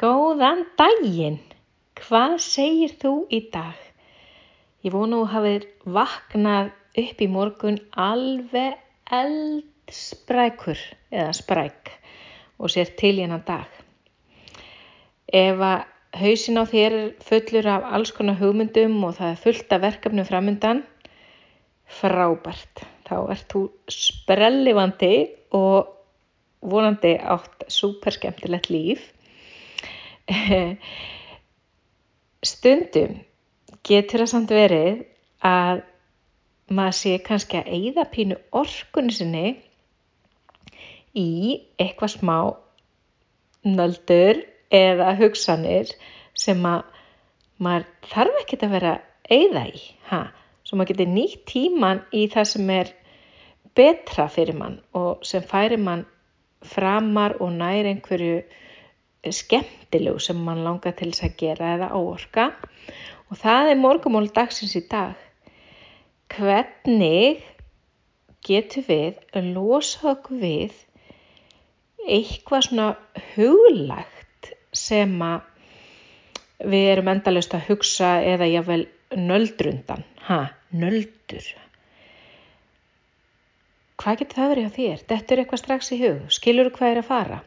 Góðan daginn! Hvað segir þú í dag? Ég vona að þú hafið vaknað upp í morgun alveg eldsprækur eða spræk og sér til í hennan dag. Ef að hausin á þér er fullur af alls konar hugmyndum og það er fullt af verkefnum framöndan, frábært. Þá ert þú sprellivandi og vonandi átt superskemmtilegt líf. Stundum getur það samt verið að maður sé kannski að eigða pínu orkunni sinni í eitthvað smá nöldur eða hugsanir sem að maður þarf ekkert að vera eigða í, ha? svo maður getur nýtt tíman í það sem er betra fyrir mann og sem færi mann framar og nær einhverju skemmtilegu sem mann langar til þess að gera eða áorka og það er morgumól dagsins í dag. Hvernig getur við að losa okkur við eitthvað svona huglagt sem við erum endalust að hugsa eða jáfnvel nöldrundan, ha, nöldur. Hvað getur það verið á þér? Þetta er eitthvað strax í hug, skilur þú hvað er að fara?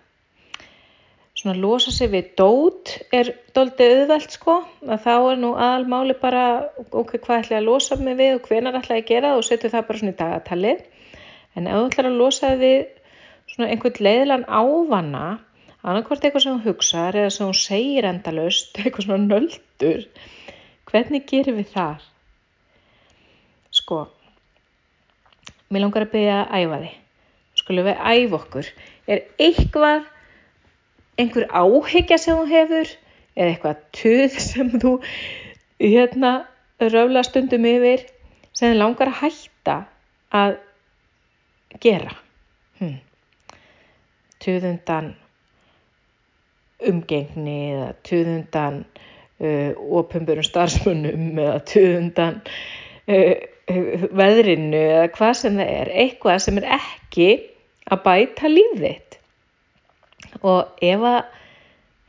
Svona losa sig við dót er doldið auðvelt sko. Að þá er nú aðalmáli bara ok, hvað ætla ég að losa mig við og hvenar ætla ég að gera það og setja það bara svona í dagatalið. En ef þú ætlar að losa við svona einhvern leiðilan ávanna annarkvort eitthvað sem þú hugsaður eða sem þú segir endalust eitthvað svona nöldur hvernig gerir við það? Sko mér langar að byggja að æfa þig skulum við æfa okkur. Er eitthvað einhver áhyggja sem þú hefur eða eitthvað tuð sem þú hérna röfla stundum yfir sem þið langar að hætta að gera. Hm. tuðundan umgengni eða tuðundan uh, opunburum starfsmunum eða tuðundan uh, veðrinu eða hvað sem það er. Eitthvað sem er ekki að bæta lífið og ef að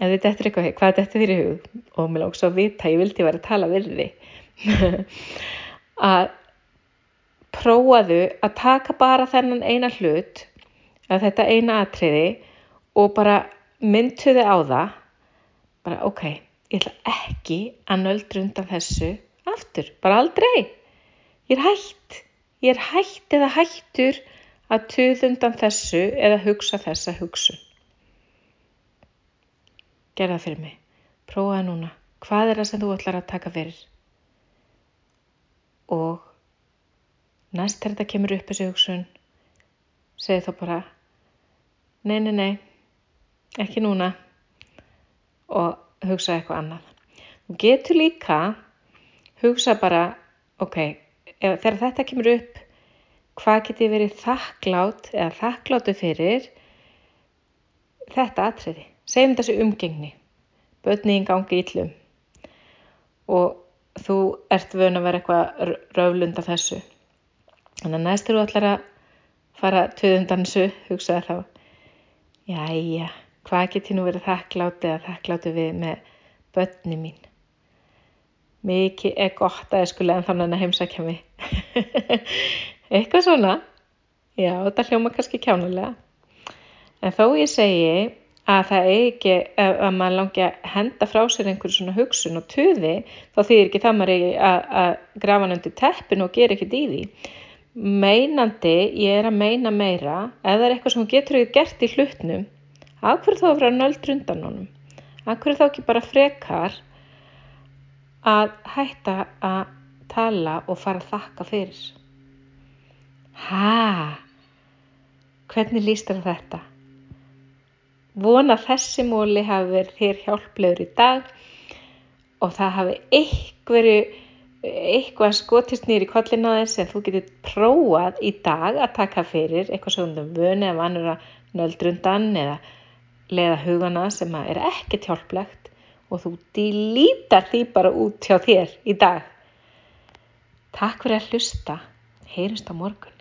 ef þetta er eitthvað, hvað þetta þér í hug? Og mér lóks að vita, ég vildi vera að tala við þið að prófaðu að taka bara þennan eina hlut að þetta eina atriði og bara myndu þið á það. Bara ok, ég ætla ekki að nöldra undan þessu aftur, bara aldrei. Ég er hætt. Ég er hætt eða hættur að tuð undan þessu eða hugsa þessa hugsun Gerða fyrir mig. Prófaði núna. Hvað er það sem þú ætlar að taka fyrir? Og næst þegar þetta kemur upp þessu hugsun, segi þá bara, nei, nei, nei, ekki núna og hugsa eitthvað annað. Þú getur líka hugsa bara, ok, þegar þetta kemur upp, hvað getur verið þakklátt eða þakkláttu fyrir þetta atriði? Segjum þessu umgengni. Börni í gangi íllum og þú ert vön að vera eitthvað röflund af þessu. Þannig að næstur þú ætlar að fara töðundan þessu hugsaði þá jæja, hvað geti nú verið þakkláti eða þakkláti við með börni mín? Mikið er gott að ég skulle en þannig að heimsækja mig. Eitthvað svona. Já, þetta hljóma kannski kjánulega en þó ég segi að það eigi ekki, að maður langi að henda frá sér einhverju svona hugsun og tuði, þá þýðir ekki það maður að, að grafa hann undir teppin og gera ekkert í því. Meinandi, ég er að meina meira, ef það er eitthvað sem getur ekki gert í hlutnum, hverju þá að vera nöldr undan honum? Hverju þá ekki bara frekar að hætta að tala og fara að þakka fyrir? Hæ? Hvernig líst þetta? Vona þessi móli hafi verið þér hjálplegur í dag og það hafi einhverju, eitthvað skotist nýri kollin á þess sem þú getur prófað í dag að taka fyrir eitthvað sem um vöni eða vannur að nöldrundan eða leða hugana sem er ekkert hjálplegt og þú dílítar því bara út hjá þér í dag. Takk fyrir að hlusta. Heyrjumst á morgun.